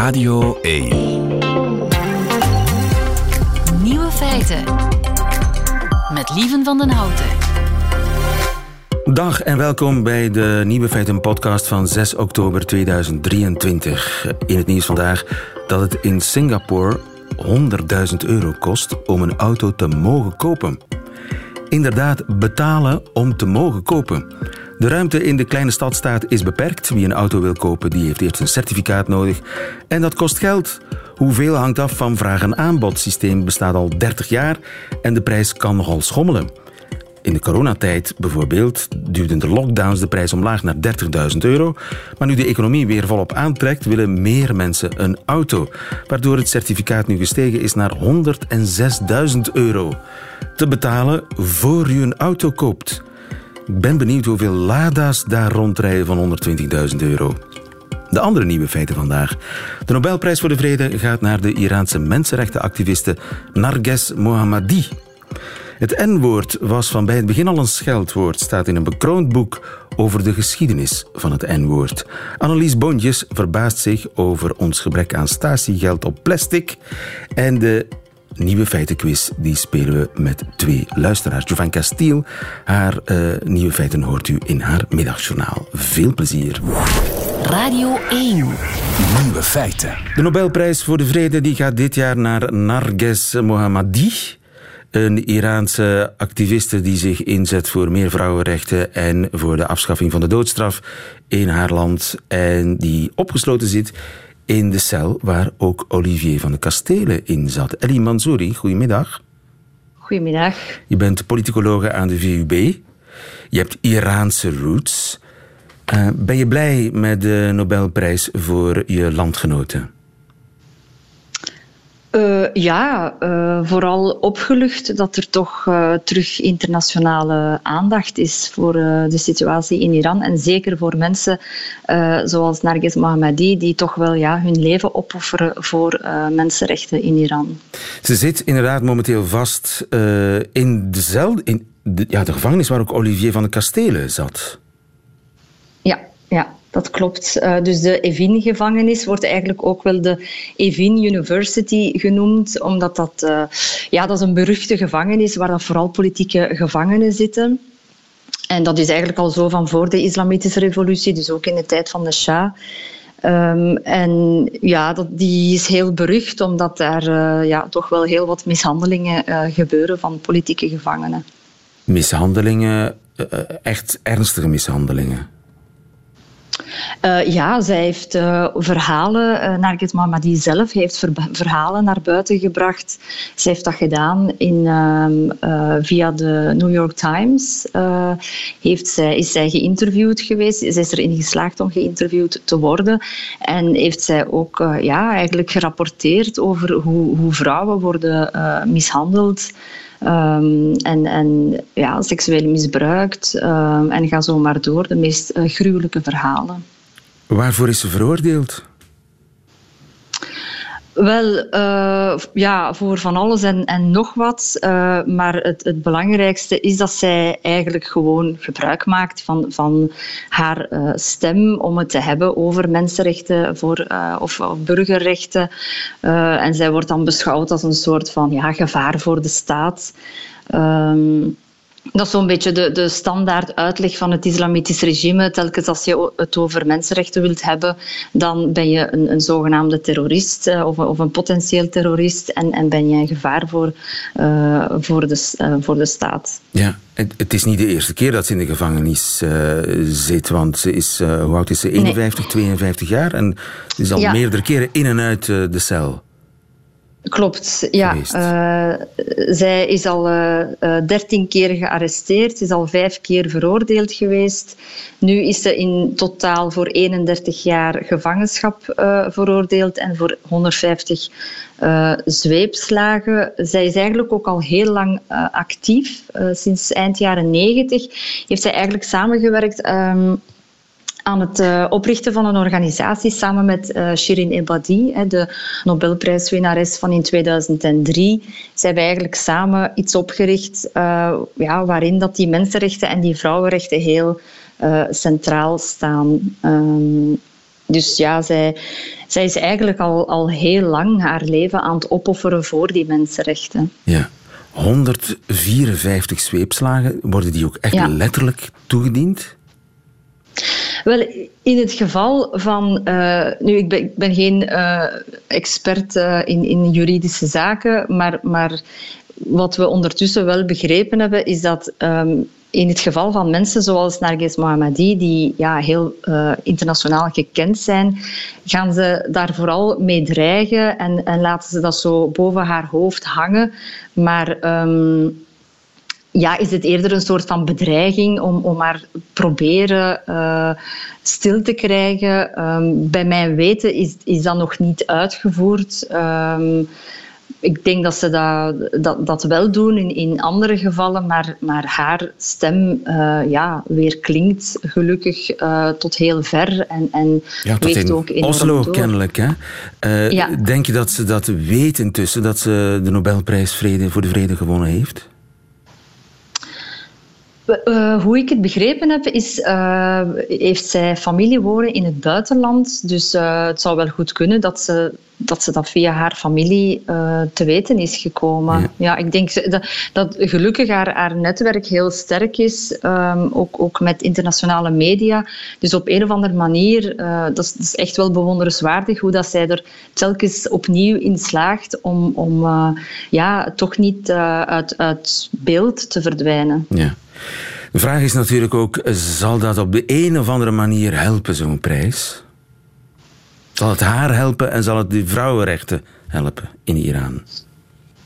Radio 1. Nieuwe feiten. Met Lieven van den Houten. Dag en welkom bij de Nieuwe Feiten podcast van 6 oktober 2023. In het nieuws vandaag dat het in Singapore 100.000 euro kost om een auto te mogen kopen. Inderdaad, betalen om te mogen kopen. De ruimte in de kleine stadstaat is beperkt. Wie een auto wil kopen, die heeft eerst een certificaat nodig. En dat kost geld. Hoeveel hangt af van vraag- en aanbod. Het systeem bestaat al 30 jaar en de prijs kan nogal schommelen. In de coronatijd bijvoorbeeld duwden de lockdowns de prijs omlaag naar 30.000 euro. Maar nu de economie weer volop aantrekt, willen meer mensen een auto. Waardoor het certificaat nu gestegen is naar 106.000 euro. Te betalen voor je een auto koopt. Ik ben benieuwd hoeveel Lada's daar rondrijden van 120.000 euro. De andere nieuwe feiten vandaag. De Nobelprijs voor de Vrede gaat naar de Iraanse mensenrechtenactiviste Narges Mohammadi. Het N-woord was van bij het begin al een scheldwoord, staat in een bekroond boek over de geschiedenis van het N-woord. Annelies Bondjes verbaast zich over ons gebrek aan statiegeld op plastic. En de nieuwe feitenquiz die spelen we met twee luisteraars. Jovan Castiel, haar uh, nieuwe feiten hoort u in haar middagjournaal. Veel plezier. Radio 1. Nieuwe feiten. De Nobelprijs voor de Vrede die gaat dit jaar naar Narges Mohammadi. Een Iraanse activiste die zich inzet voor meer vrouwenrechten en voor de afschaffing van de doodstraf in haar land. En die opgesloten zit in de cel waar ook Olivier van de Kastelen in zat. Ellie Mansouri, goedemiddag. Goedemiddag. Je bent politicologe aan de VUB. Je hebt Iraanse roots. Uh, ben je blij met de Nobelprijs voor je landgenoten? Uh, ja, uh, vooral opgelucht dat er toch uh, terug internationale aandacht is voor de situatie in Iran. En zeker voor mensen zoals Narges Mohammadi, die toch wel ja, hun leven opofferen voor mensenrechten in Iran. Ze zit inderdaad momenteel vast in, dezelfde, in de, ja, de gevangenis waar ook Olivier van de Kastelen zat. Ja, ja. Dat klopt. Uh, dus de Evin-gevangenis wordt eigenlijk ook wel de Evin University genoemd, omdat dat, uh, ja, dat is een beruchte gevangenis waar dat vooral politieke gevangenen zitten. En dat is eigenlijk al zo van voor de Islamitische revolutie, dus ook in de tijd van de Shah. Um, en ja, dat, die is heel berucht, omdat daar uh, ja, toch wel heel wat mishandelingen gebeuren van politieke gevangenen. Mishandelingen, echt ernstige mishandelingen? Uh, ja, zij heeft uh, verhalen, uh, Nargis Mohammadi zelf heeft ver verhalen naar buiten gebracht. Ze heeft dat gedaan in, via de New York Times. heeft zij, is zij geïnterviewd geweest. Zij is erin geslaagd om geïnterviewd te worden. En heeft zij ook ja, eigenlijk gerapporteerd over hoe, hoe vrouwen worden mishandeld. Um, en, en ja, seksueel misbruikt um, en ga zo maar door. De meest uh, gruwelijke verhalen. Waarvoor is ze veroordeeld? Wel, uh, ja, voor van alles en, en nog wat. Uh, maar het, het belangrijkste is dat zij eigenlijk gewoon gebruik maakt van, van haar uh, stem om het te hebben over mensenrechten voor, of, of, burgerrechten. en zij wordt dan beschouwd als een soort van ja, gevaar voor de staat. Um, dat is zo'n beetje de, de standaard uitleg van het islamitisch regime. Telkens als je het over mensenrechten wilt hebben, dan ben je een, een zogenaamde terrorist uh, of, of, een potentieel terrorist en, en ben je een gevaar voor, uh, voor, de, uh, voor de staat. Ja, het, het, is niet de eerste keer dat ze in de gevangenis zit, want ze is, hoe oud is ze? 51, nee. 52 jaar en ze is al ja. meerdere keren in en uit de cel. Klopt, ja. Uh, zij is al dertien uh, keer gearresteerd, is al vijf keer veroordeeld geweest. Nu is ze in totaal voor 31 jaar gevangenschap uh, veroordeeld en voor 150 zweepslagen. Zij is eigenlijk ook al heel lang actief. sinds eind jaren 90 heeft zij eigenlijk samengewerkt um, aan het uh, oprichten van een organisatie samen met uh, Shirin Ebadi, hè, de Nobelprijswinnares van in 2003. Zij hebben eigenlijk samen iets opgericht uh, ja, waarin dat die mensenrechten en die vrouwenrechten heel centraal staan. Um, dus ja, zij, zij is eigenlijk al, al heel lang haar leven aan het opofferen voor die mensenrechten. Ja. 154 zweepslagen, worden die ook echt letterlijk toegediend? Wel, in het geval van. Uh, nu, ik ben, ik ben geen uh, expert uh, in, in juridische zaken, maar, maar wat we ondertussen wel begrepen hebben, is dat um, in het geval van mensen zoals Narges Mohammadi, die ja, heel internationaal gekend zijn, gaan ze daar vooral mee dreigen en, en laten ze dat zo boven haar hoofd hangen. Maar um, ja, is het eerder een soort van bedreiging om, om haar proberen uh, stil te krijgen. Um, bij mijn weten is, is dat nog niet uitgevoerd. Um, ik denk dat ze dat, dat, dat wel doen in, in andere gevallen, maar, maar haar stem uh, ja, weer klinkt gelukkig uh, tot heel ver en, en ja, tot in ook Oslo door. kennelijk. Hè? Uh, ja. Denk je dat ze dat weet intussen, dat ze de Nobelprijs vrede, voor de Vrede gewonnen heeft? Uh, hoe ik het begrepen heb, is, uh, heeft zij familie wonen in het buitenland. Dus uh, het zou wel goed kunnen dat ze dat, ze dat via haar familie te weten is gekomen. Ja, ja ik denk dat, dat gelukkig haar, haar netwerk heel sterk is, um, ook, ook met internationale media. Dus op een of andere manier, dat is, dat, is, echt wel bewonderenswaardig hoe dat zij er telkens opnieuw in slaagt om, om ja, toch niet uit, uit beeld te verdwijnen. Ja. De vraag is natuurlijk ook, zal dat op de een of andere manier helpen, zo'n prijs? Zal het haar helpen en zal het de vrouwenrechten helpen in Iran?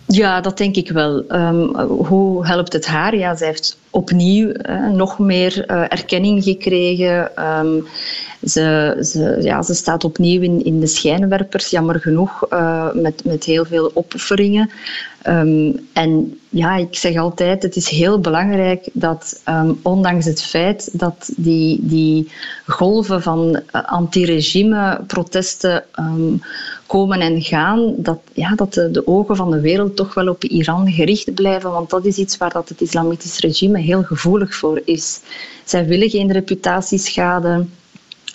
Ja, dat denk ik wel. Um, hoe helpt het haar? Ja, zij heeft opnieuw uh, nog meer uh, erkenning gekregen. Um, ze, ze, ja, ze staat opnieuw in, in de schijnwerpers, jammer genoeg, uh, met, met heel veel opofferingen. Um, en ja, ik zeg altijd, het is heel belangrijk dat um, ondanks het feit dat die, die golven van anti-regime protesten um, komen en gaan, dat, ja, dat de, de, ogen van de wereld toch wel op Iran gericht blijven, want dat is iets waar dat het islamitisch regime heel gevoelig voor is. Zij willen geen reputatieschade.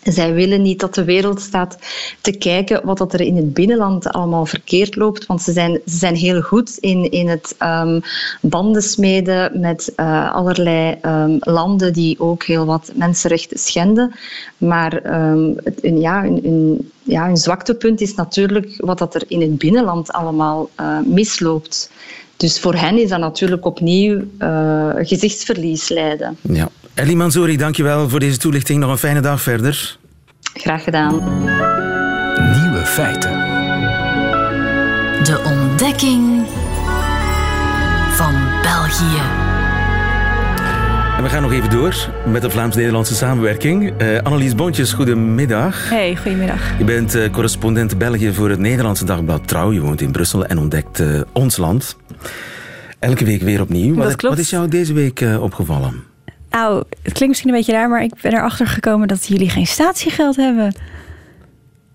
Zij willen niet dat de wereld staat te kijken wat dat er in het binnenland allemaal verkeerd loopt, want ze zijn, ze zijn heel goed in, in het um, banden smeden met uh, allerlei um, landen die ook heel wat mensenrechten schenden. Maar um, het, een, ja, een, ja, een zwaktepunt is natuurlijk wat dat er in het binnenland allemaal uh, misloopt. Dus voor hen is dat natuurlijk opnieuw uh, gezichtsverlies leiden. Ja. Ellie Manzouri, dankjewel voor deze toelichting. Nog een fijne dag verder. Graag gedaan. Nieuwe feiten. De ontdekking van België. En we gaan nog even door met de Vlaams-Nederlandse samenwerking. Uh, Annelies Bontjes, goedemiddag. Hey, goedemiddag. Je bent uh, correspondent België voor het Nederlandse dagblad Trouw. Je woont in Brussel en ontdekt uh, ons land. Elke week weer opnieuw. Dat wat, klopt. wat is jou deze week opgevallen? Nou, het klinkt misschien een beetje raar, maar ik ben erachter gekomen dat jullie geen statiegeld hebben.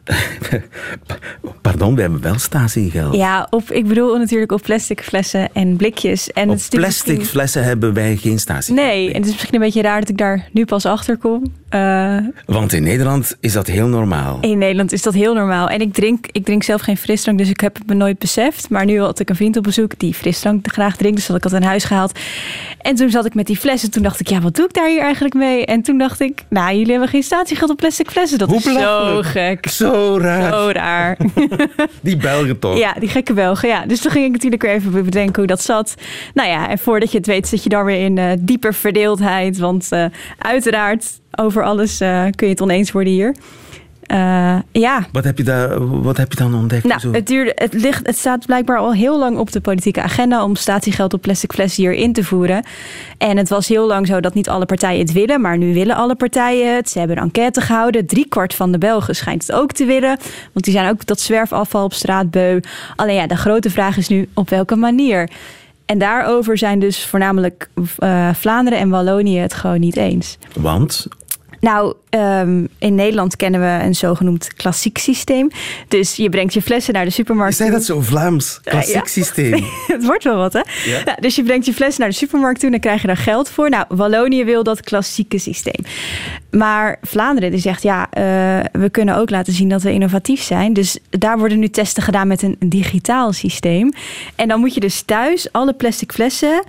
Pardon, we hebben wel statiegeld. Ja, op, ik bedoel natuurlijk op plastic flessen en blikjes. En op plastic misschien... flessen hebben wij geen statiegeld. Nee, en het is misschien een beetje raar dat ik daar nu pas achter kom. Uh, Want in Nederland is dat heel normaal. In Nederland is dat heel normaal. En ik drink, ik drink zelf geen frisdrank, dus ik heb het me nooit beseft. Maar nu had ik een vriend op bezoek die frisdrank graag drinkt. Dus had ik dat in huis gehaald. En toen zat ik met die flessen. Toen dacht ik, ja, wat doe ik daar hier eigenlijk mee? En toen dacht ik, nou, jullie hebben geen statiegeld op plastic flessen. Dat Hoe is zo gek. Zo raar. Zo raar. die Belgen toch? Ja, die gekke Belgen, ja. Dus toen ging ik natuurlijk weer even bedenken hoe dat zat. Nou ja, en voordat je het weet zit je dan weer in uh, dieper verdeeldheid. Want uh, uiteraard over alles uh, kun je het oneens worden hier. Uh, ja. Wat heb, je daar, wat heb je dan ontdekt? Nou, het, duurde, het, ligt, het staat blijkbaar al heel lang op de politieke agenda om statiegeld op plastic flessen hier in te voeren. En het was heel lang zo dat niet alle partijen het willen, maar nu willen alle partijen het. Ze hebben een enquête gehouden. Driekwart van de Belgen schijnt het ook te willen, want die zijn ook dat zwerfafval op straat beu. Alleen ja, de grote vraag is nu op welke manier. En daarover zijn dus voornamelijk uh, Vlaanderen en Wallonië het gewoon niet eens. Want Nou, um, in Nederland kennen we een zogenoemd klassiek systeem. Dus je brengt je flessen naar de supermarkt. Is dat zo Vlaams? Klassiek ja. systeem. het wordt wel wat, hè? Ja? ja? dus je brengt je flessen naar de supermarkt toe en dan krijg je daar geld voor. Nou, Wallonië wil dat klassieke systeem. Maar Vlaanderen die zegt, ja, uh, we kunnen ook laten zien dat we innovatief zijn. Dus daar worden nu testen gedaan met een digitaal systeem. En dan moet je dus thuis alle plastic flessen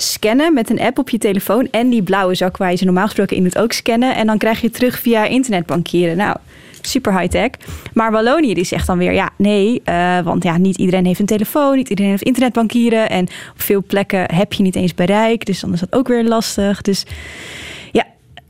scannen met een app op je telefoon. En die blauwe zak waar je ze normaal gesproken in doet ook scannen. En dan krijg je terug via internetbankieren. Nou, super high-tech. Maar Wallonië die zegt dan weer, ja, nee, uh, want ja, niet iedereen heeft een telefoon, niet iedereen heeft internetbankieren en op veel plekken heb je niet eens bereik, dus dan is dat ook weer lastig. Dus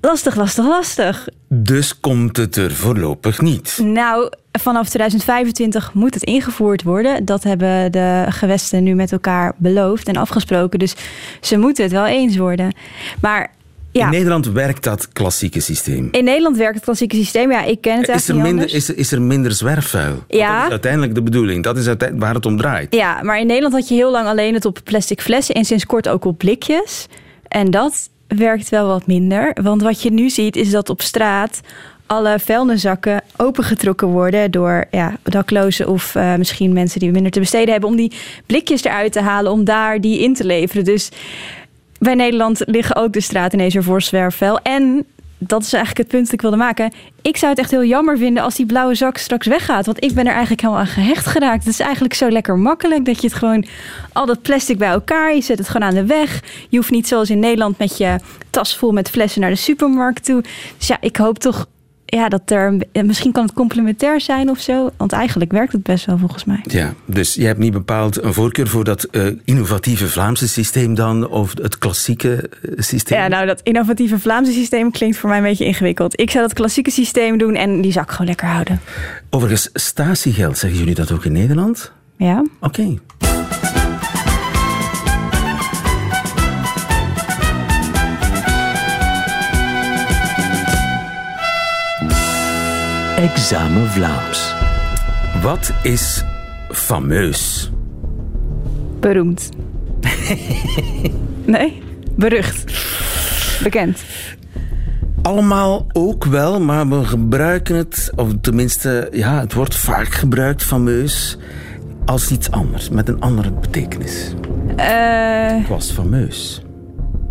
lastig, lastig, lastig. Dus komt het er voorlopig niet? Nou, vanaf 2025 moet het ingevoerd worden. Dat hebben de gewesten nu met elkaar beloofd en afgesproken. Dus ze moeten het wel eens worden. Maar ja. In Nederland werkt dat klassieke systeem. In Nederland werkt het klassieke systeem. Ja, ik ken het is er minder, is, is, er minder zwerfvuil? Ja. Dat is uiteindelijk de bedoeling. Dat is waar het om draait. Ja, maar in Nederland had je heel lang alleen het op plastic flessen en sinds kort ook op blikjes. En dat werkt wel wat minder. Want wat je nu ziet is dat op straat alle vuilniszakken opengetrokken worden door ja, daklozen of uh, misschien mensen die minder te besteden hebben, om die blikjes eruit te halen, om daar die in te leveren. Dus bij Nederland liggen ook de straten ineens voor zwerfvuil. En dat is eigenlijk het punt dat ik wilde maken. Ik zou het echt heel jammer vinden als die blauwe zak straks weggaat. Want ik ben er eigenlijk helemaal aan gehecht geraakt. Het is eigenlijk zo lekker makkelijk dat je het gewoon al dat plastic bij elkaar. Je zet het gewoon aan de weg. Je hoeft niet zoals in Nederland met je tas vol met flessen naar de supermarkt toe. Dus ja, ik hoop toch ja, dat er misschien kan het complementair zijn of zo. Want eigenlijk werkt het best wel volgens mij. Ja, dus je hebt niet bepaald een voorkeur voor dat uh, innovatieve Vlaamse systeem dan, of het klassieke eh, systeem? Ja, nou, dat innovatieve Vlaamse systeem klinkt voor mij een beetje ingewikkeld. Ik zou dat klassieke systeem doen en die zak gewoon lekker houden. Overigens, statiegeld, zeggen jullie dat ook in Nederland? Ja. Oké. Examen Vlaams. Wat is fameus? Beroemd. nee? Berucht. Bekend. Allemaal ook wel, maar we gebruiken het, of tenminste, ja, het wordt vaak gebruikt, fameus, als iets anders, met een andere betekenis. Uh, het was fameus.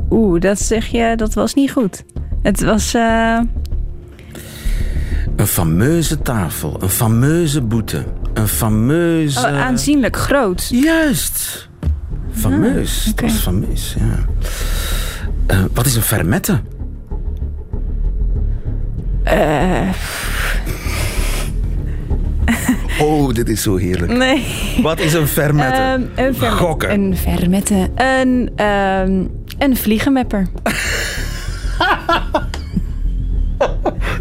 Oeh, dat zeg je, dat was niet goed. Het was. Uh, een fameuze tafel, een fameuze boete, een fameuze... Oh, aanzienlijk groot. Juist. Fameus. Ah, okay. Dat fameus, ja. Uh, wat is een fermette? Uh... Oh, dit is zo heerlijk. Nee. Wat is een fermette? Um, een fermette. Gokken. Een fermette. Een, um, een vliegenmepper.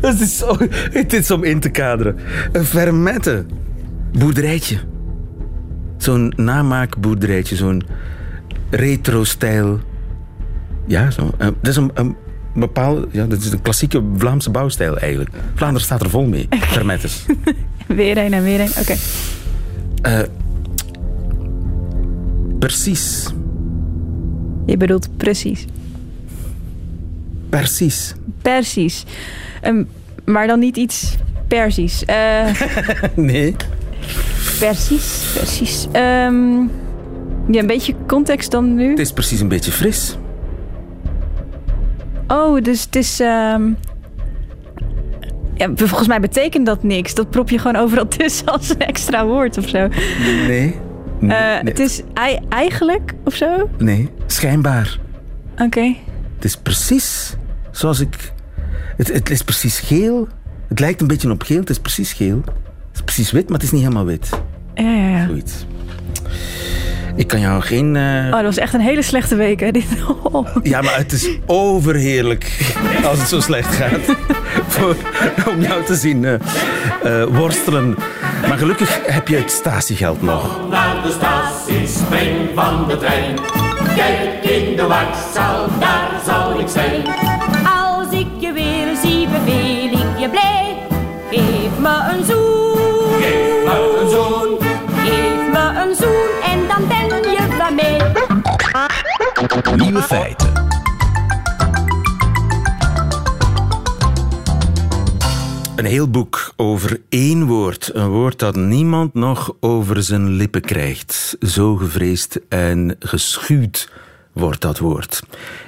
Het is, zo, het is om in te kaderen. Een fermette. Boerderijtje. Zo'n namaakboerderijtje. Zo'n retro-stijl. Ja, zo. Uh, dat is een, een bepaalde... Ja, dat is een klassieke Vlaamse bouwstijl eigenlijk. Vlaanderen staat er vol mee. Fermettes. weer een en weer een. Oké. Okay. Uh, eh, precies. Je bedoelt precies. Precies. Precies. Um, maar dan niet iets Persisch. Uh, nee. Persisch, Persisch. Um, ja, een beetje context dan nu. Het is precies een beetje fris. Oh, dus het is... Um, ja, volgens mij betekent dat niks. Dat prop je gewoon overal tussen als een extra woord of zo. Nee. nee, uh, nee. Het is eigenlijk of zo? Nee, schijnbaar. Oké. Okay. Het is precies zoals ik het, het is precies geel. Het lijkt een beetje op geel, het is precies geel. Het is precies wit, maar het is niet helemaal wit. Ja, ja, ja. Zoiets. Ik kan jou geen... Uh... Oh, dat was echt een hele slechte week, hè? Dit... Oh. Ja, maar het is overheerlijk als het zo slecht gaat. Voor, om jou te zien uh, uh, worstelen. Maar gelukkig heb je het statiegeld nog. Kom naar de statie, spring van de trein. Kijk in de wachtzaal, daar zal ik zijn je blij. Geef me een zoen. Geef me een zoen. Geef me een zoen en dan ben je van mij. Nieuwe feiten. heel boek over één woord. Een woord dat niemand nog over zijn lippen krijgt. Zo gevreesd en geschuwd wordt dat woord.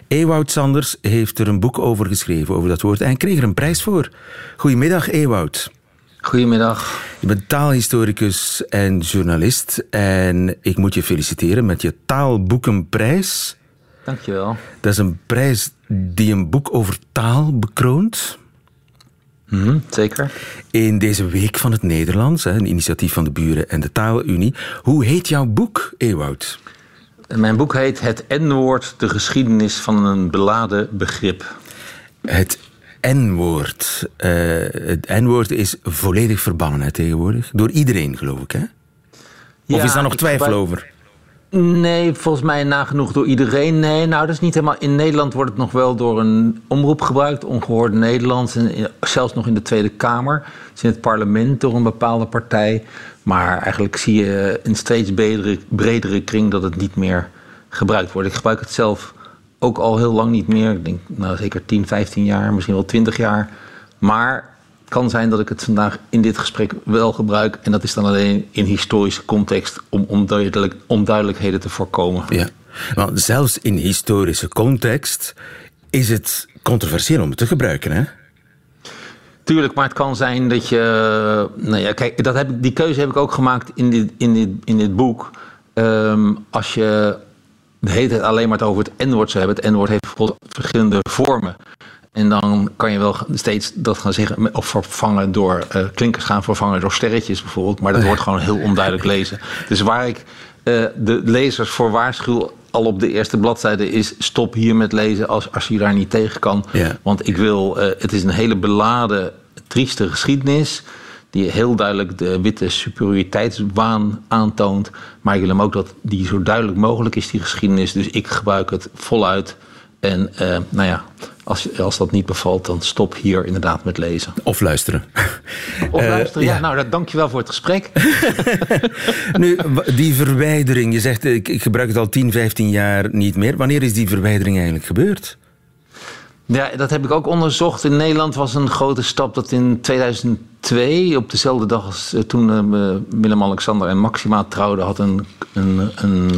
Ewout Sanders heeft er een boek over geschreven, over dat woord, en kreeg er een prijs voor. Goedemiddag, Ewout. Goedemiddag. Je bent taalhistoricus en journalist. En ik moet je feliciteren met je taalboekenprijs. Dankjewel. Dat is een prijs die een boek over taal bekroont. Mhm, zeker. In deze Week van het Nederlands, een initiatief van de Buren en de Taalunie. Hoe heet jouw boek, Ewout? Mijn boek heet Het N-woord, de geschiedenis van een beladen begrip. Het N-woord. Eh, het N-woord is volledig verbannen hè, tegenwoordig. Door iedereen, geloof ik, hè? Of Ja, is daar nog twijfel over? Nee, volgens mij nagenoeg door iedereen. Nee, nou, dat is niet helemaal. In Nederland wordt het nog wel door een omroep gebruikt, ongehoord Nederlands. En in- zelfs nog in de Tweede Kamer. Dus in het parlement door een bepaalde partij. Maar eigenlijk zie je in steeds bredere, bredere kring dat het niet meer gebruikt wordt. Ik gebruik het zelf ook al heel lang niet meer. Ik denk nou, zeker 10, 15 jaar, misschien wel 20 jaar. Maar kan zijn dat ik het vandaag in dit gesprek wel gebruik. En dat is dan alleen in historische context om onduidelijk, onduidelijkheden te voorkomen. Ja. Want zelfs in historische context is het controversieel om het te gebruiken, hè? Tuurlijk, maar het kan zijn dat je. Nou ja, kijk, dat heb, die keuze heb ik ook gemaakt in dit, in dit, in dit boek. Ehm, als je de hele tijd alleen maar het over het N-woord zou hebben. Het N-woord heeft bijvoorbeeld verschillende vormen. En dan kan je wel steeds dat gaan zeggen. Of vervangen door eh, klinkers gaan vervangen door sterretjes bijvoorbeeld. Maar dat wordt gewoon heel onduidelijk lezen. Dus waar ik eh, de lezers voor waarschuw. Al op de eerste bladzijde is stop hier met lezen als, als je daar niet tegen kan. Ja. Want ik wil, eh, het is een hele beladen, trieste geschiedenis. Die heel duidelijk de witte superioriteitswaan aantoont. Maar ik wil hem ook dat die zo duidelijk mogelijk is, die geschiedenis. Dus ik gebruik het voluit. En nou ja, als, als dat niet bevalt, dan stop hier inderdaad met lezen. Of luisteren. Of Eh, luisteren. ja, ja. nou, dat, dankjewel voor het gesprek. Nu, die verwijdering, je zegt ik, ik gebruik het al 10, 15 jaar niet meer. Wanneer is die verwijdering eigenlijk gebeurd? Ja, dat heb ik ook onderzocht. In Nederland was een grote stap dat in 2002, op dezelfde dag als eh, toen eh, Willem-Alexander en Maxima trouwden, had een, een, een,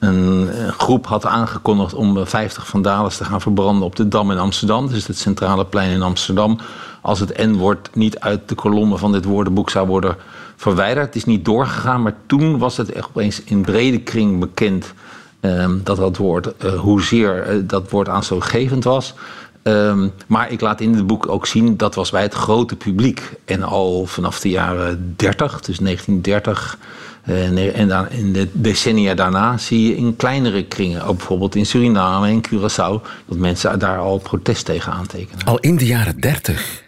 een, eh, groep had aangekondigd om eh, 50 vandales te gaan verbranden op de Dam in Amsterdam. Dus het centrale plein in Amsterdam. Als het N-woord niet uit de kolommen van dit woordenboek zou worden verwijderd. Het is niet doorgegaan, maar toen was het echt opeens in brede kring bekend Ehm, dat dat woord, eh, hoezeer eh, dat woord aanstootgevend was. Ehm, maar ik laat in het boek ook zien dat was bij het grote publiek. En al vanaf de jaren 30, dus 1930 eh, en, en dan in de decennia daarna zie je in kleinere kringen, ook bijvoorbeeld in Suriname en Curaçao, dat mensen daar al protest tegen aantekenen. Al in de jaren 30.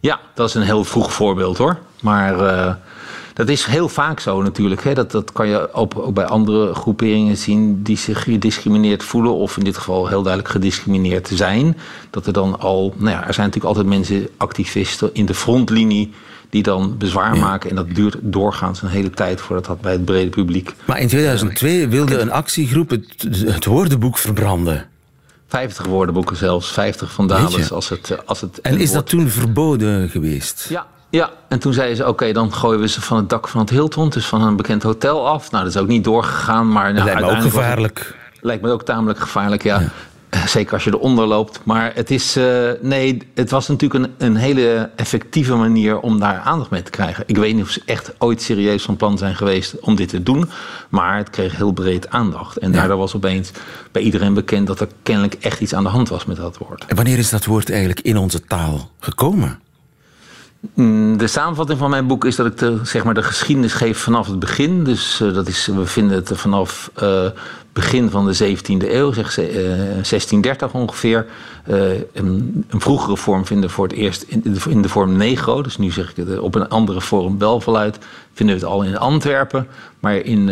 Ja, dat is een heel vroeg voorbeeld hoor. Maar eh, dat is heel vaak zo natuurlijk. Hè. Dat, dat kan je ook, ook bij andere groeperingen zien die zich gediscrimineerd voelen. Of in dit geval heel duidelijk gediscrimineerd zijn. Dat er dan al, nou ja, er zijn natuurlijk altijd mensen, activisten in de frontlinie. Die dan bezwaar maken. En dat duurt doorgaans een hele tijd voordat dat bij het brede publiek. Maar in 2002 wilde een actiegroep het, het woordenboek verbranden. 50 woordenboeken zelfs, 50 vandales als het, eh, als het. En is woord- dat toen verboden geweest? Ja, ja, en toen zeiden ze: oké, dan gooien we ze van het dak van het Hilton, dus van een bekend hotel af. Nou, dat is ook niet doorgegaan, maar. Nou, lijkt me ook het- gevaarlijk. lijkt me ook tamelijk gevaarlijk, ja. Zeker als je eronder loopt. Maar het is. eh, nee, het was natuurlijk een, een hele effectieve manier om daar aandacht mee te krijgen. Ik weet niet of ze echt ooit serieus van plan zijn geweest om dit te doen. Maar het kreeg heel breed aandacht. En daardoor was opeens bij iedereen bekend dat er kennelijk echt iets aan de hand was met dat woord. En wanneer is dat woord eigenlijk in onze taal gekomen? Mm, De samenvatting van mijn boek is dat ik de, zeg maar, de geschiedenis geef vanaf het begin. Dus eh, dat is, we vinden het vanaf eh begin van de 17e eeuw, zeg, ze- eh, 1630 ongeveer. Een, een vroegere vorm vinden we voor het eerst in de, vorm negro. Dus nu zeg ik het op een andere vorm Belvoluit. Vinden we het al in Antwerpen. Maar in,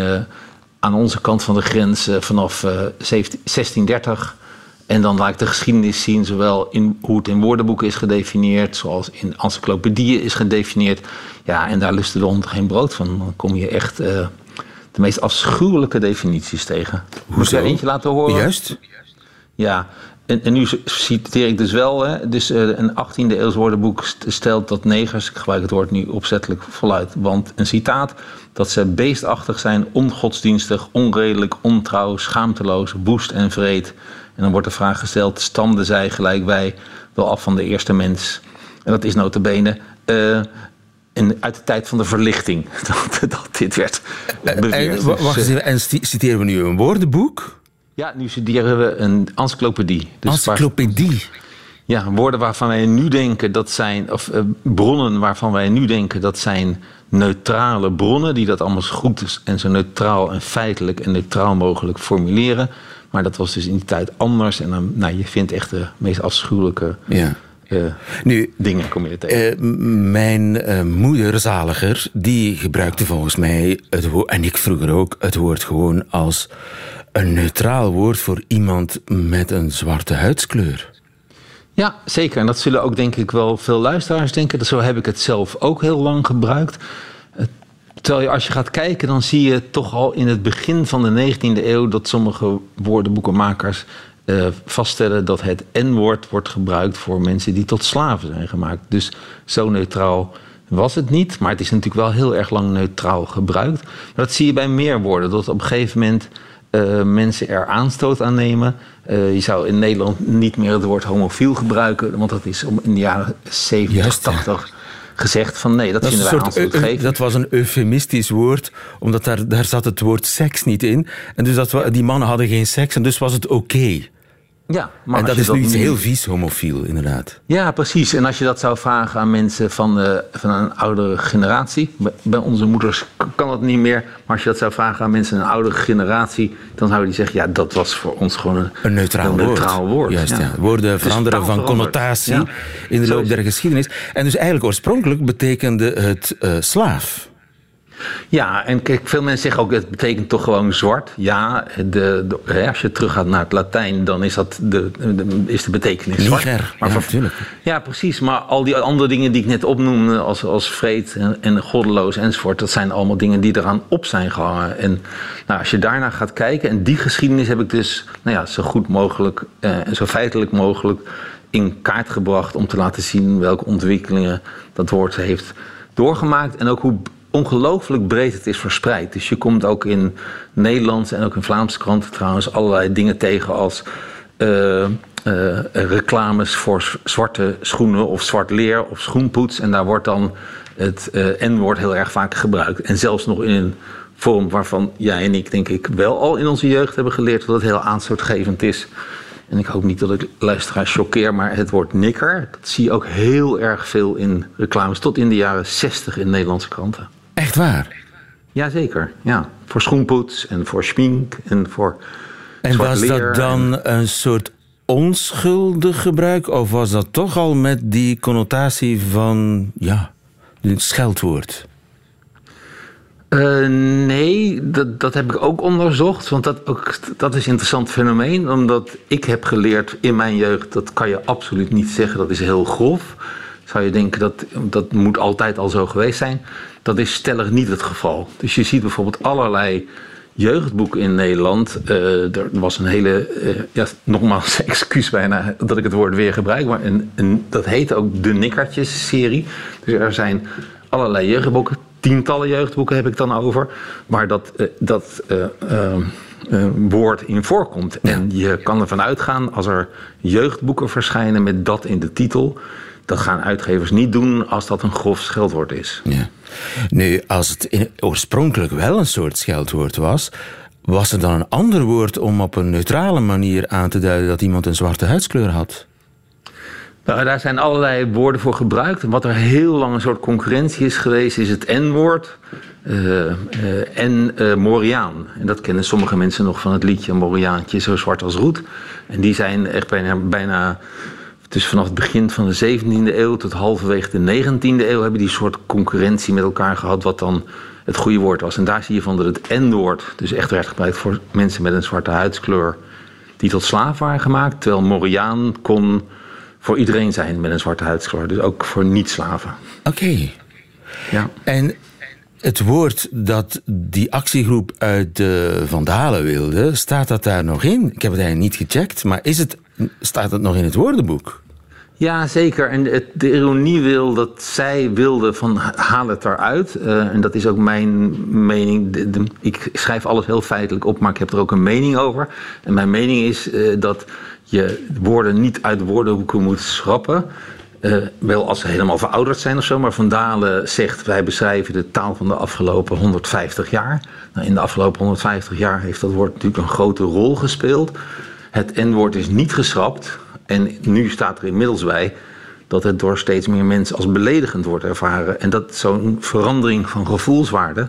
aan onze kant van de grens vanaf eh, 17 1630 en dan laat ik de geschiedenis zien, zowel in hoe het in woordenboeken is gedefinieerd, zoals in encyclopedieën is gedefinieerd. Ja, en daar lusten de hond geen brood van. Dan kom je echt eh, de meest afschuwelijke definities tegen. Moet ik Hoezo? er eentje laten horen? Juist. Ja, en, en nu citeer ik dus wel, hè, dus uh, een 18e eeuws woordenboek stelt dat negers, ik gebruik het woord nu opzettelijk voluit, want een citaat, dat ze beestachtig zijn, ongodsdienstig, onredelijk, ontrouw, schaamteloos, woest en vreed. En dan wordt de vraag gesteld, stamden zij gelijk wij wel af van de eerste mens? En dat is notabene uh, in, uit de tijd van de verlichting dat, dat dit werd beweerd. En, wacht eens even, en citeren we nu een woordenboek? Ja, nu studeren we een encyclopedie. Dus encyclopedie? ja, woorden waarvan wij nu denken dat zijn, of uh, bronnen waarvan wij nu denken dat zijn neutrale bronnen, die dat allemaal zo goed en zo neutraal en feitelijk en neutraal mogelijk formuleren. Maar dat was dus in die tijd anders. En dan, nou, je vindt echt de meest afschuwelijke ja. Uh, nu, dingen kom je tegen. Uh, mijn uh, moeder, zaliger, die gebruikte volgens mij het woord, en ik vroeger ook, het woord gewoon als een neutraal woord voor iemand met een zwarte huidskleur. Ja, zeker. En dat zullen ook denk ik wel veel luisteraars denken. Zo heb ik het zelf ook heel lang gebruikt. Terwijl je als je gaat kijken, dan zie je toch al in het begin van de 19e eeuw dat sommige woordenboekenmakers uh, vaststellen dat het N-woord wordt gebruikt voor mensen die tot slaven zijn gemaakt. Dus zo neutraal was het niet, maar het is natuurlijk wel heel erg lang neutraal gebruikt. Maar dat zie je bij meer woorden, dat op een gegeven moment uh, mensen er aanstoot aan nemen. Uh, je zou in Nederland niet meer het woord homofiel gebruiken, want dat is in de jaren 70, Juist, 80 gezegd van nee, dat, dat vinden wij aanstootgevend. Dat was een eufemistisch woord, omdat daar, daar zat het woord seks niet in. En dus dat, die mannen hadden geen seks en dus was het oké. Okay. Ja, maar en dat is nu iets heel vies homofiel, inderdaad. Ja, precies. En als je dat zou vragen aan mensen van, uh, van een oudere generatie. Bij onze moeders kan dat niet meer. Maar als je dat zou vragen aan mensen van een oudere generatie. dan zouden die zeggen: ja, dat was voor ons gewoon een, een neutraal, een neutraal woord. woord. Juist, ja. Woorden veranderen van connotatie ja. in de loop der geschiedenis. En dus eigenlijk oorspronkelijk betekende het uh, slaaf. Ja, en kijk, veel mensen zeggen ook, het betekent toch gewoon zwart. Ja, de, de, als je teruggaat naar het Latijn, dan is, dat de, de is de betekenis zwart. Maar ja, natuurlijk. Ja, precies. Maar al die andere dingen die ik net opnoemde, als, als vreed en, en goddeloos enzovoort, dat zijn allemaal dingen die eraan op zijn gehangen. En nou, als je daarnaar gaat kijken, en die geschiedenis heb ik dus nou ja, zo goed mogelijk eh, en zo feitelijk mogelijk in kaart gebracht om te laten zien welke ontwikkelingen dat woord heeft doorgemaakt en ook hoe ongelooflijk breed het is verspreid. Dus je komt ook in Nederlandse en ook in Vlaamse kranten trouwens allerlei dingen tegen als uh, uh, reclames voor zwarte schoenen of zwart leer of schoenpoets. En daar wordt dan het uh, N-woord heel erg vaak gebruikt. En zelfs nog in een vorm waarvan jij en ik denk ik wel al in onze jeugd hebben geleerd dat het heel aanstootgevend is. En ik hoop niet dat ik luisteraars choqueer, maar het woord nikker, dat zie je ook heel erg veel in reclames, tot in de jaren 60 in Nederlandse kranten. Echt waar? Jazeker, ja. Voor schoenpoets en voor schmink en voor En was dat dan een soort onschuldig gebruik? Of was dat toch al met die connotatie van, ja, een scheldwoord? Uh, nee, dat, dat heb ik ook onderzocht. Want dat, ook, dat is een interessant fenomeen. Omdat ik heb geleerd in mijn jeugd, dat kan je absoluut niet zeggen, dat is heel grof. Zou je denken dat dat moet altijd al zo geweest zijn. Dat is stellig niet het geval. Dus je ziet bijvoorbeeld allerlei jeugdboeken in Nederland. Uh, er was een hele, uh, ja, nogmaals, excuus bijna dat ik het woord weer gebruik, maar een, een, dat heet ook de Nikkertjes-serie. Dus er zijn allerlei jeugdboeken, tientallen jeugdboeken heb ik dan over, waar dat, uh, dat woord in voorkomt. En je kan ervan uitgaan als er jeugdboeken verschijnen met dat in de titel dat gaan uitgevers niet doen als dat een grof scheldwoord is. Ja. Nu, als het oorspronkelijk wel een soort scheldwoord was, was er dan een ander woord om op een neutrale manier aan te duiden dat iemand een zwarte huidskleur had? Nou, daar zijn allerlei woorden voor gebruikt. En wat er heel lang een soort concurrentie is geweest, is het N-woord. Uh, uh, en uh, Moriaan. En dat kennen sommige mensen nog van het liedje Moriaantje, zo zwart als roet. En die zijn echt bijna, bijna dus vanaf het begin van de 17e eeuw tot halverwege de 19e eeuw hebben die soort concurrentie met elkaar gehad, wat dan het goede woord was. En daar zie je van dat het N-woord dus echt werd gebruikt voor mensen met een zwarte huidskleur die tot slaaf waren gemaakt, terwijl Moriaan kon voor iedereen zijn met een zwarte huidskleur, dus ook voor niet-slaven. Oké. Ja. En het woord dat die actiegroep uit de Vandalen wilde, staat dat daar nog in? Ik heb het eigenlijk niet gecheckt, maar is het staat het nog in het woordenboek. Ja, zeker. En het, de ironie wil dat zij wilde van haal het eruit. Uh, en dat is ook mijn mening. Ik schrijf alles heel feitelijk op, maar ik heb er ook een mening over. En mijn mening is uh, dat je woorden niet uit woordenboeken moet schrappen. Uh, wel als ze helemaal verouderd zijn of zo. Maar Van Dalen zegt: wij beschrijven de taal van de afgelopen 150 jaar. Nou, in de afgelopen 150 jaar heeft dat woord natuurlijk een grote rol gespeeld. Het N-woord is niet geschrapt. En nu staat er inmiddels bij dat het door steeds meer mensen als beledigend wordt ervaren. En dat zo'n verandering van gevoelswaarde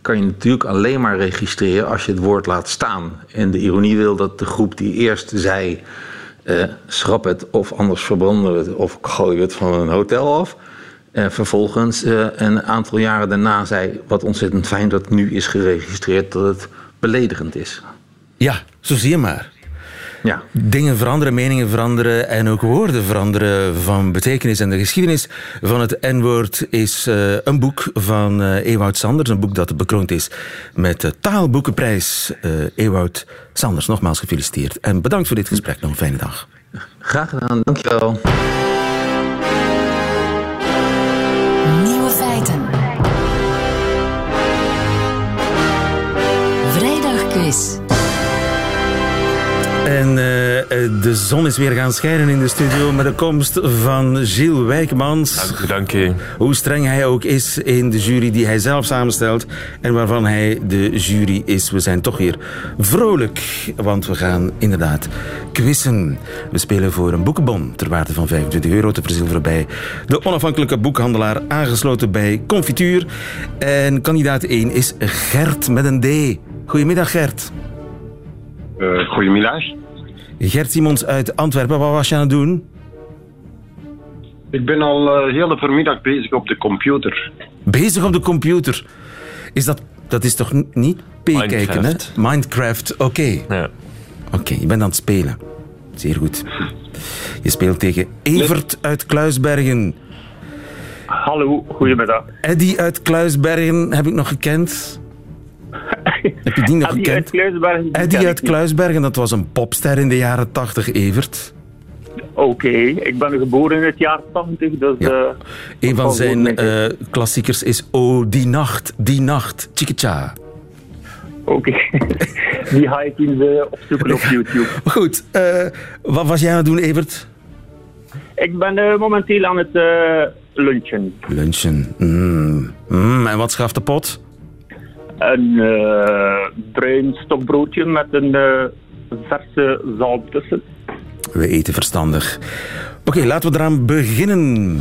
kan je natuurlijk alleen maar registreren als je het woord laat staan. En de ironie wil dat de groep die eerst zei: uh, schrap het of anders verbranden het of gooien we het van een hotel af. Uh, vervolgens uh, een aantal jaren daarna zei: wat ontzettend fijn dat nu is geregistreerd dat het beledigend is. Ja, zo zie je maar. Ja. Dingen veranderen, meningen veranderen en ook woorden veranderen van betekenis. En de geschiedenis van het N-woord is uh, een boek van uh, Ewout Sanders. Een boek dat bekroond is met de Taalboekenprijs. Uh, Ewout Sanders, nogmaals gefeliciteerd. En bedankt voor dit gesprek. Nog een fijne dag. Graag gedaan, dankjewel. De zon is weer gaan schijnen in de studio met de komst van Gilles Wijkmans. Dank u. Hoe streng hij ook is in de jury die hij zelf samenstelt en waarvan hij de jury is. We zijn toch weer vrolijk, want we gaan inderdaad quizzen. We spelen voor een boekenbon ter waarde van 25 euro te verzilveren bij de onafhankelijke boekhandelaar aangesloten bij Confituur. En kandidaat 1 is Gert met een D. Goedemiddag Gert. Uh, goedemiddag. Gert Simons uit Antwerpen, wat was je aan het doen? Ik ben al uh, heel de voormiddag bezig op de computer. Bezig op de computer? Is dat, dat is toch niet P-kijken, hè? Minecraft, oké. Okay. Ja. Oké, okay, je bent aan het spelen. Zeer goed. Je speelt tegen Evert nee. uit Kluisbergen. Hallo, goedemiddag. Eddy uit Kluisbergen heb ik nog gekend. Heb je die nog Eddie? Uit Kluisbergen, Eddie uit Kluisbergen, dat was een popster in de jaren 80, Evert. Oké, okay. ik ben geboren in het jaar 80, dus... Ja. Uh, een van zijn uh, klassiekers is Oh, die nacht, die nacht, Chikicha. Oké, okay. die ga ik eens uh, opzoeken op YouTube. Goed, uh, wat was jij aan het doen, Evert? Ik ben momenteel aan het lunchen. Lunchen, mm. Mm. en wat schaft de pot? Een uh, bruin stokbroodje met een uh, verse zalm tussen. We eten verstandig. Oké, laten we eraan beginnen.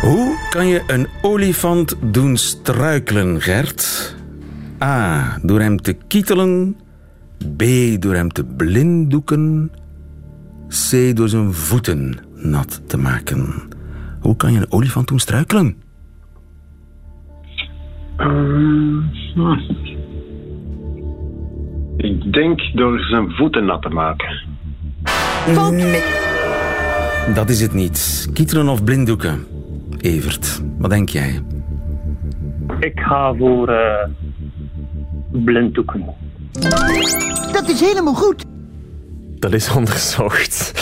Hoe kan je een olifant doen struikelen, Gert? A. Door hem te kietelen. B. Door hem te blinddoeken. C. Door zijn voeten nat te maken. Hoe kan je een olifant doen struikelen? Uh, hm. Ik denk door zijn voeten nat te maken. Nee. Dat is het niet. Kietelen of blinddoeken? Evert, wat denk jij? Ik ga voor uh, blinddoeken. Dat is helemaal goed. Dat is onderzocht.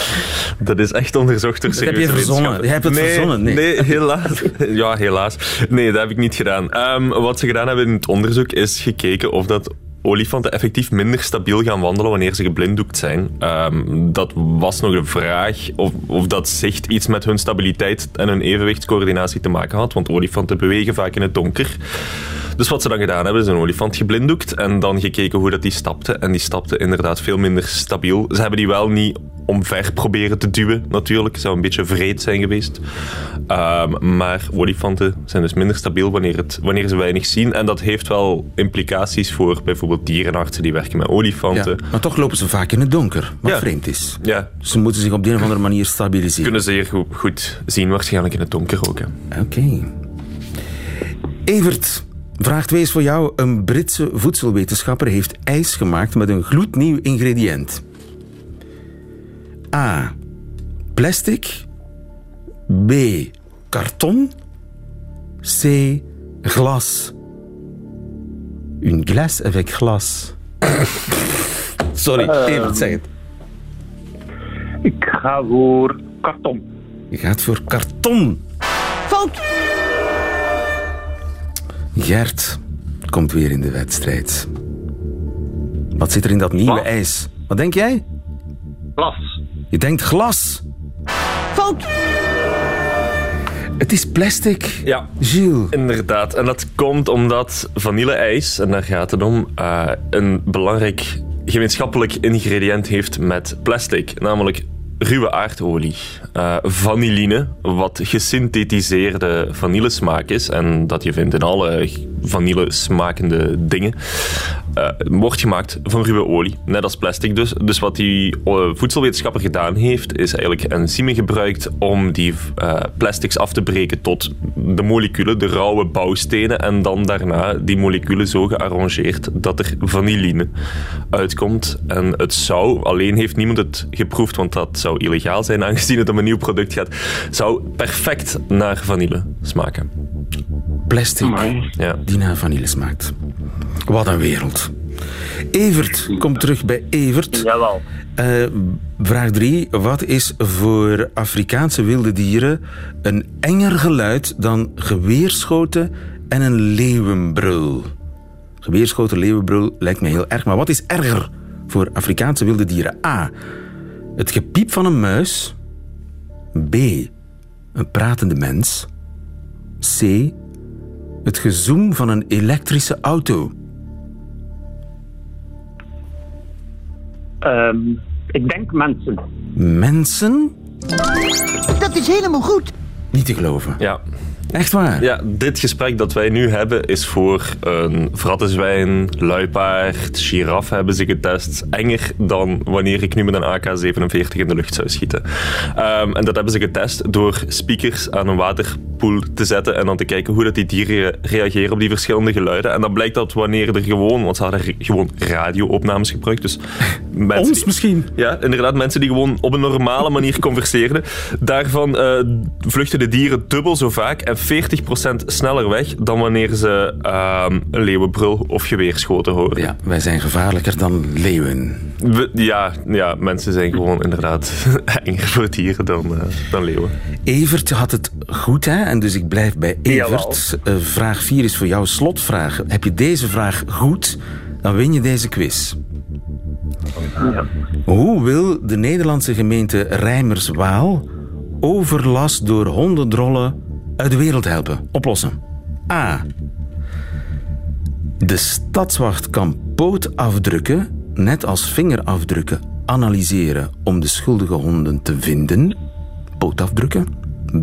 Dat is echt onderzocht door Dat heb je verzonnen. Je hebt het nee, verzonnen. Nee. nee, helaas. Ja, helaas. Nee, dat heb ik niet gedaan. Um, wat ze gedaan hebben in het onderzoek is gekeken of dat olifanten effectief minder stabiel gaan wandelen wanneer ze geblinddoekt zijn. Um, dat was nog een vraag of, of dat zicht iets met hun stabiliteit en hun evenwichtscoördinatie te maken had, want olifanten bewegen vaak in het donker. Dus wat ze dan gedaan hebben, is een olifant geblinddoekt en dan gekeken hoe dat die stapte. En die stapte inderdaad veel minder stabiel. Ze hebben die wel niet omver proberen te duwen, natuurlijk. Zou een beetje vreed zijn geweest. Um, maar olifanten zijn dus minder stabiel wanneer, het, wanneer ze weinig zien. En dat heeft wel implicaties voor bijvoorbeeld dierenartsen die werken met olifanten. Ja, maar toch lopen ze vaak in het donker, wat Ja. vreemd is. Ja, Ze moeten zich op de een of andere manier stabiliseren. kunnen zeer goed, goed zien, waarschijnlijk in het donker ook. Oké. Evert, vraag 2 is voor jou. Een Britse voedselwetenschapper heeft ijs gemaakt met een gloednieuw ingrediënt. A. Plastic. B. Karton. C. Glas. Une glace avec glas. Sorry, Evert, zeg het. Ik ga voor karton. Je gaat voor karton. Fout. Gert komt weer in de wedstrijd. Wat zit er in dat nieuwe Wat? ijs? Wat denk jij? Glas. Je denkt glas. Fout. Het is plastic. Ja, Gilles. inderdaad. En dat komt omdat vanille-ijs, en daar gaat het om, eh, een belangrijk gemeenschappelijk ingrediënt heeft met plastic. Namelijk ruwe aardolie. Eh, vanilline, wat gesynthetiseerde vanillesmaak is, en dat je vindt in alle vanille smakende dingen, eh, wordt gemaakt van ruwe olie. Net als plastic dus. Dus wat die eh, voedselwetenschapper gedaan heeft, is eigenlijk enzymen gebruikt om die eh, plastics af te breken tot de moleculen, de rauwe bouwstenen, en dan daarna die moleculen zo gearrangeerd dat er vanilline uitkomt. En het zou, alleen heeft niemand het geproefd, want dat zou illegaal zijn aangezien het om een nieuw product gaat, zou perfect naar vanille smaken. Plastic Amai. Ja. die naar vanille smaakt. Wat een wereld. Evert, kom terug bij Evert. Jawel. Eh, vraag 3. Wat is voor Afrikaanse wilde dieren een enger geluid dan geweerschoten en een leeuwenbrul? Geweerschoten, leeuwenbrul lijkt me heel erg, maar wat is erger voor Afrikaanse wilde dieren? A. Het gepiep van een muis. B. Een pratende mens. C. Het gezoem van een elektrische auto. Ehm, ik denk mensen. Mensen? Dat is helemaal goed. Niet te geloven. Ja. Echt waar? Ja, dit gesprek dat wij nu hebben is voor een vrattenzwijn, luipaard, giraf hebben ze getest. Enger dan wanneer ik nu met een AK-47 in de lucht zou schieten. Ehm, en dat hebben ze getest door speakers aan een waterpoel te zetten en dan te kijken hoe dat die dieren reageren op die verschillende geluiden. En dan blijkt dat wanneer er gewoon, want ze hadden gewoon radioopnames gebruikt, dus mensen Ons die- misschien? ja, inderdaad, mensen die gewoon op een normale manier converseerden. Daarvan eh, vluchten de dieren dubbel zo vaak en 40% sneller weg dan wanneer ze ehm, een leeuwenbrul of geweerschoten horen. Ja, wij zijn gevaarlijker dan leeuwen. We- ja, ja, mensen zijn gewoon inderdaad enger voor dieren dan, eh, dan leeuwen. Evert had het goed, hè? En dus ik blijf bij Evert. Eh, vraag 4 is voor jou slotvraag. Heb je deze vraag goed, dan win je deze quiz. Hoe wil de Nederlandse gemeente Rijmerswaal overlast door hondendrollen uit de wereld helpen? Oplossen. A. De stadswacht kan pootafdrukken, net als vingerafdrukken, analyseren om de schuldige honden te vinden. Pootafdrukken.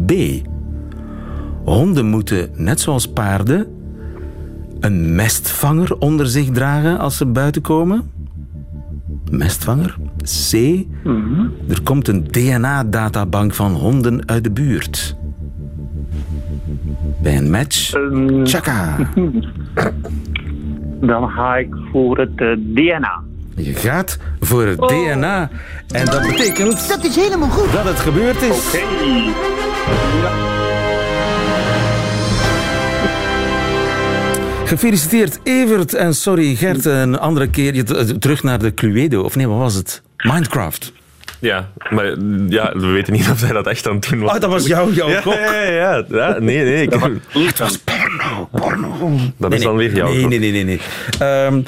B. Honden moeten, net zoals paarden, een mestvanger onder zich dragen als ze buiten komen. Mestvanger. C. Er komt een DNA-databank van honden uit de buurt. Bij een match. Tjaka. dan ga ik voor het eh, DNA. Je gaat voor het DNA. En dat betekent Dat is helemaal goed. dat het gebeurd is. Hey. Gefeliciteerd Evert en sorry Gert, een andere keer je- t- terug naar de Cluedo. Of nee, wat was het? Minecraft. Ja, maar ja, we weten niet of hij dat echt aan het doen was. Oh, dat was jou, jouw ja, ja, ja, ja. Nee, nee. Ik, Het was porno, porno. dat is dan weer jouw Nee, nee, nee, nee. nee. Ehm,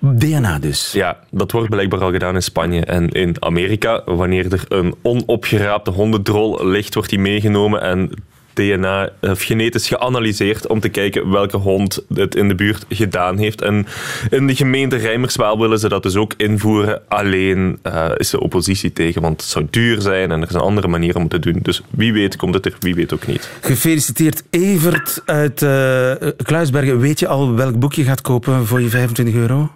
DNA dus. Ja, dat wordt blijkbaar al gedaan in Spanje en in Amerika. Wanneer er een onopgeraapte hondendrol ligt, wordt die meegenomen en DNA of genetisch geanalyseerd om te kijken welke hond het in de buurt gedaan heeft. En in de gemeente Rijmerswaal willen ze dat dus ook invoeren. Alleen eh, is de oppositie tegen, want het zou duur zijn en er is een andere manier om het te doen. Dus wie weet komt het er, wie weet ook niet. Gefeliciteerd Evert uit eh, Kluisbergen. Weet je al welk boek je gaat kopen voor je 25 euro?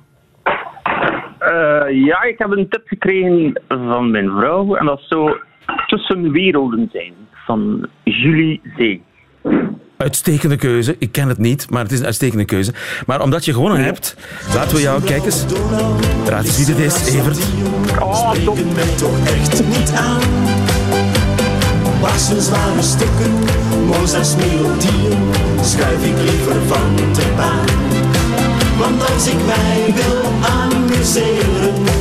Eh, ja, ik heb een tip gekregen van mijn vrouw. En dat zou Tussen Werelden zijn. Van Julie Zee. Uitstekende keuze. Ik ken het niet, maar het is een uitstekende keuze. Maar omdat je gewonnen hebt, laten we jou... Kijk eens. Raad eens wie dit is, Evert. Oh, top. mij toch echt niet aan. Waar zijn zware stukken, Mozart's melodieën, schuif ik liever van de baan. Want als ik mij wil aan amuseren.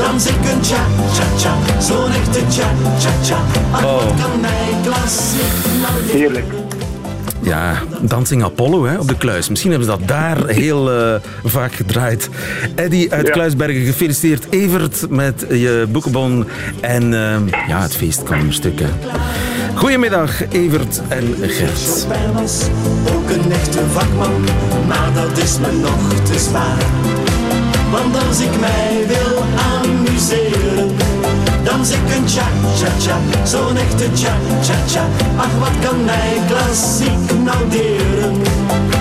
Dans ik een cha-cha-cha, zo'n echte cha-cha-cha. Ach, Oh. kan mij klassiek Heerlijk. Ja, Dancing Apollo hè, op de Kluis. Misschien hebben ze dat daar heel eh, vaak gedraaid. Eddy uit Ja. Kluisbergen, gefeliciteerd. Evert met je boekenbon. En eh, ja, het feest kan een stuk. Hè. Goedemiddag, Evert en Gert. Was ook een echte vakman, maar dat is me nog te zwaar. Want als ik mij wil amuseren, dan ik een cha-cha-cha, zo'n echte cha-cha-cha. Ach, wat kan mij klassiek nou deren?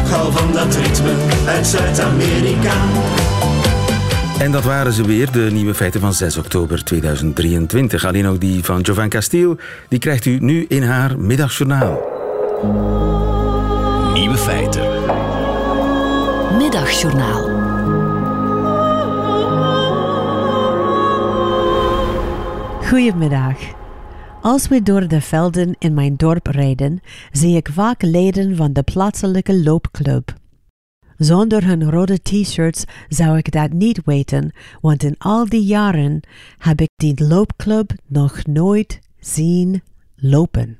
Gauw van dat ritme uit Zuid-Amerika. En dat waren ze weer, de nieuwe feiten van 6 oktober 2023. Alleen ook die van Jovan Castiel, die krijgt u nu in haar middagjournaal. Nieuwe feiten. Middagjournaal. Goedemiddag. Als we door de velden in mijn dorp rijden, zie ik vaak leden van de plaatselijke loopclub. Zonder hun rode t-shirts zou ik dat niet weten, want in al die jaren heb ik die loopclub nog nooit zien lopen.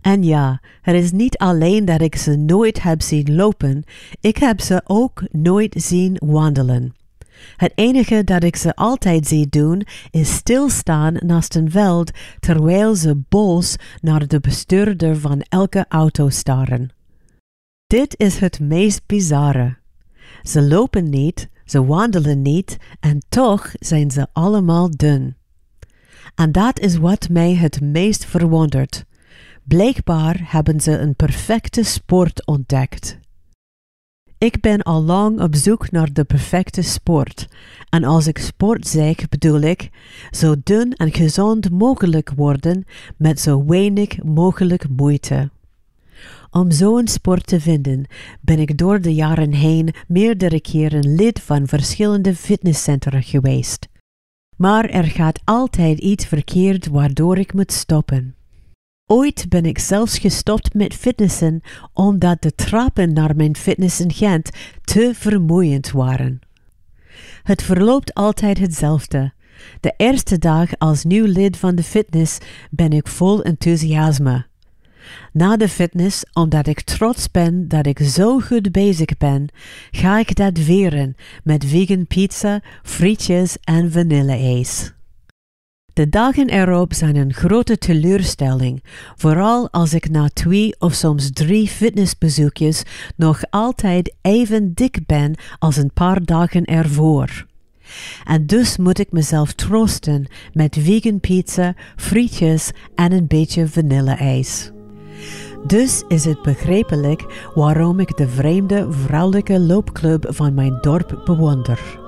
En ja, het is niet alleen dat ik ze nooit heb zien lopen, ik heb ze ook nooit zien wandelen. Het enige dat ik ze altijd zie doen is stilstaan naast een veld terwijl ze boos naar de bestuurder van elke auto staren. Dit is het meest bizarre. Ze lopen niet, ze wandelen niet en toch zijn ze allemaal dun. En dat is wat mij het meest verwondert. Blijkbaar hebben ze een perfecte sport ontdekt. Ik ben al lang op zoek naar de perfecte sport. En als ik sport zeg, bedoel ik zo dun en gezond mogelijk worden met zo weinig mogelijk moeite. Om zo'n sport te vinden ben ik door de jaren heen meerdere keren lid van verschillende fitnesscentra geweest. Maar er gaat altijd iets verkeerd waardoor ik moet stoppen. Ooit ben ik zelfs gestopt met fitnessen omdat de trappen naar mijn fitness in Gent te vermoeiend waren. Het verloopt altijd hetzelfde. De eerste dag als nieuw lid van de fitness ben ik vol enthousiasme. Na de fitness, omdat ik trots ben dat ik zo goed bezig ben, ga ik dat veren met vegan pizza, frietjes en vanilleijs. De dagen erop zijn een grote teleurstelling, vooral als ik na twee of soms drie fitnessbezoekjes nog altijd even dik ben als een paar dagen ervoor. En dus moet ik mezelf troosten met vegan pizza, frietjes en een beetje vanilleijs. Dus is het begrijpelijk waarom ik de vreemde vrouwelijke loopclub van mijn dorp bewonder.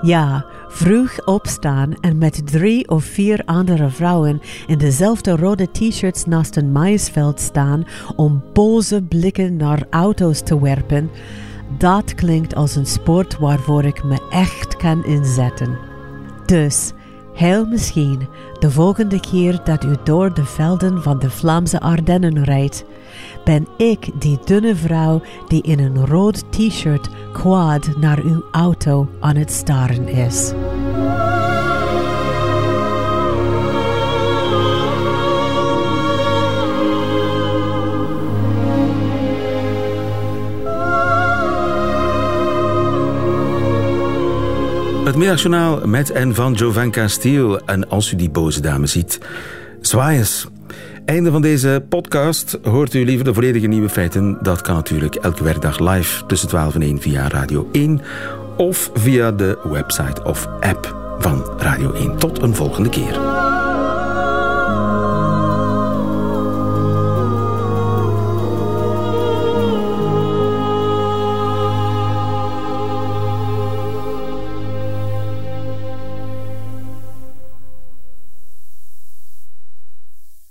Ja, vroeg opstaan en met drie of vier andere vrouwen in dezelfde rode t-shirts naast een maïsveld staan om boze blikken naar auto's te werpen, dat klinkt als een sport waarvoor ik me echt kan inzetten. Dus, heel misschien de volgende keer dat u door de velden van de Vlaamse Ardennen rijdt, ben ik die dunne vrouw die in een rood t-shirt kwaad naar uw auto aan het staren is. Het middagjournaal met en van Jovan Castiel. En als u die boze dame ziet, zwaai eens. Einde van deze podcast. Hoort u liever de volledige nieuwe feiten? Dat kan natuurlijk elke werkdag live tussen 12 en 1 via Radio 1 of via de website of app van Radio 1. Tot een volgende keer.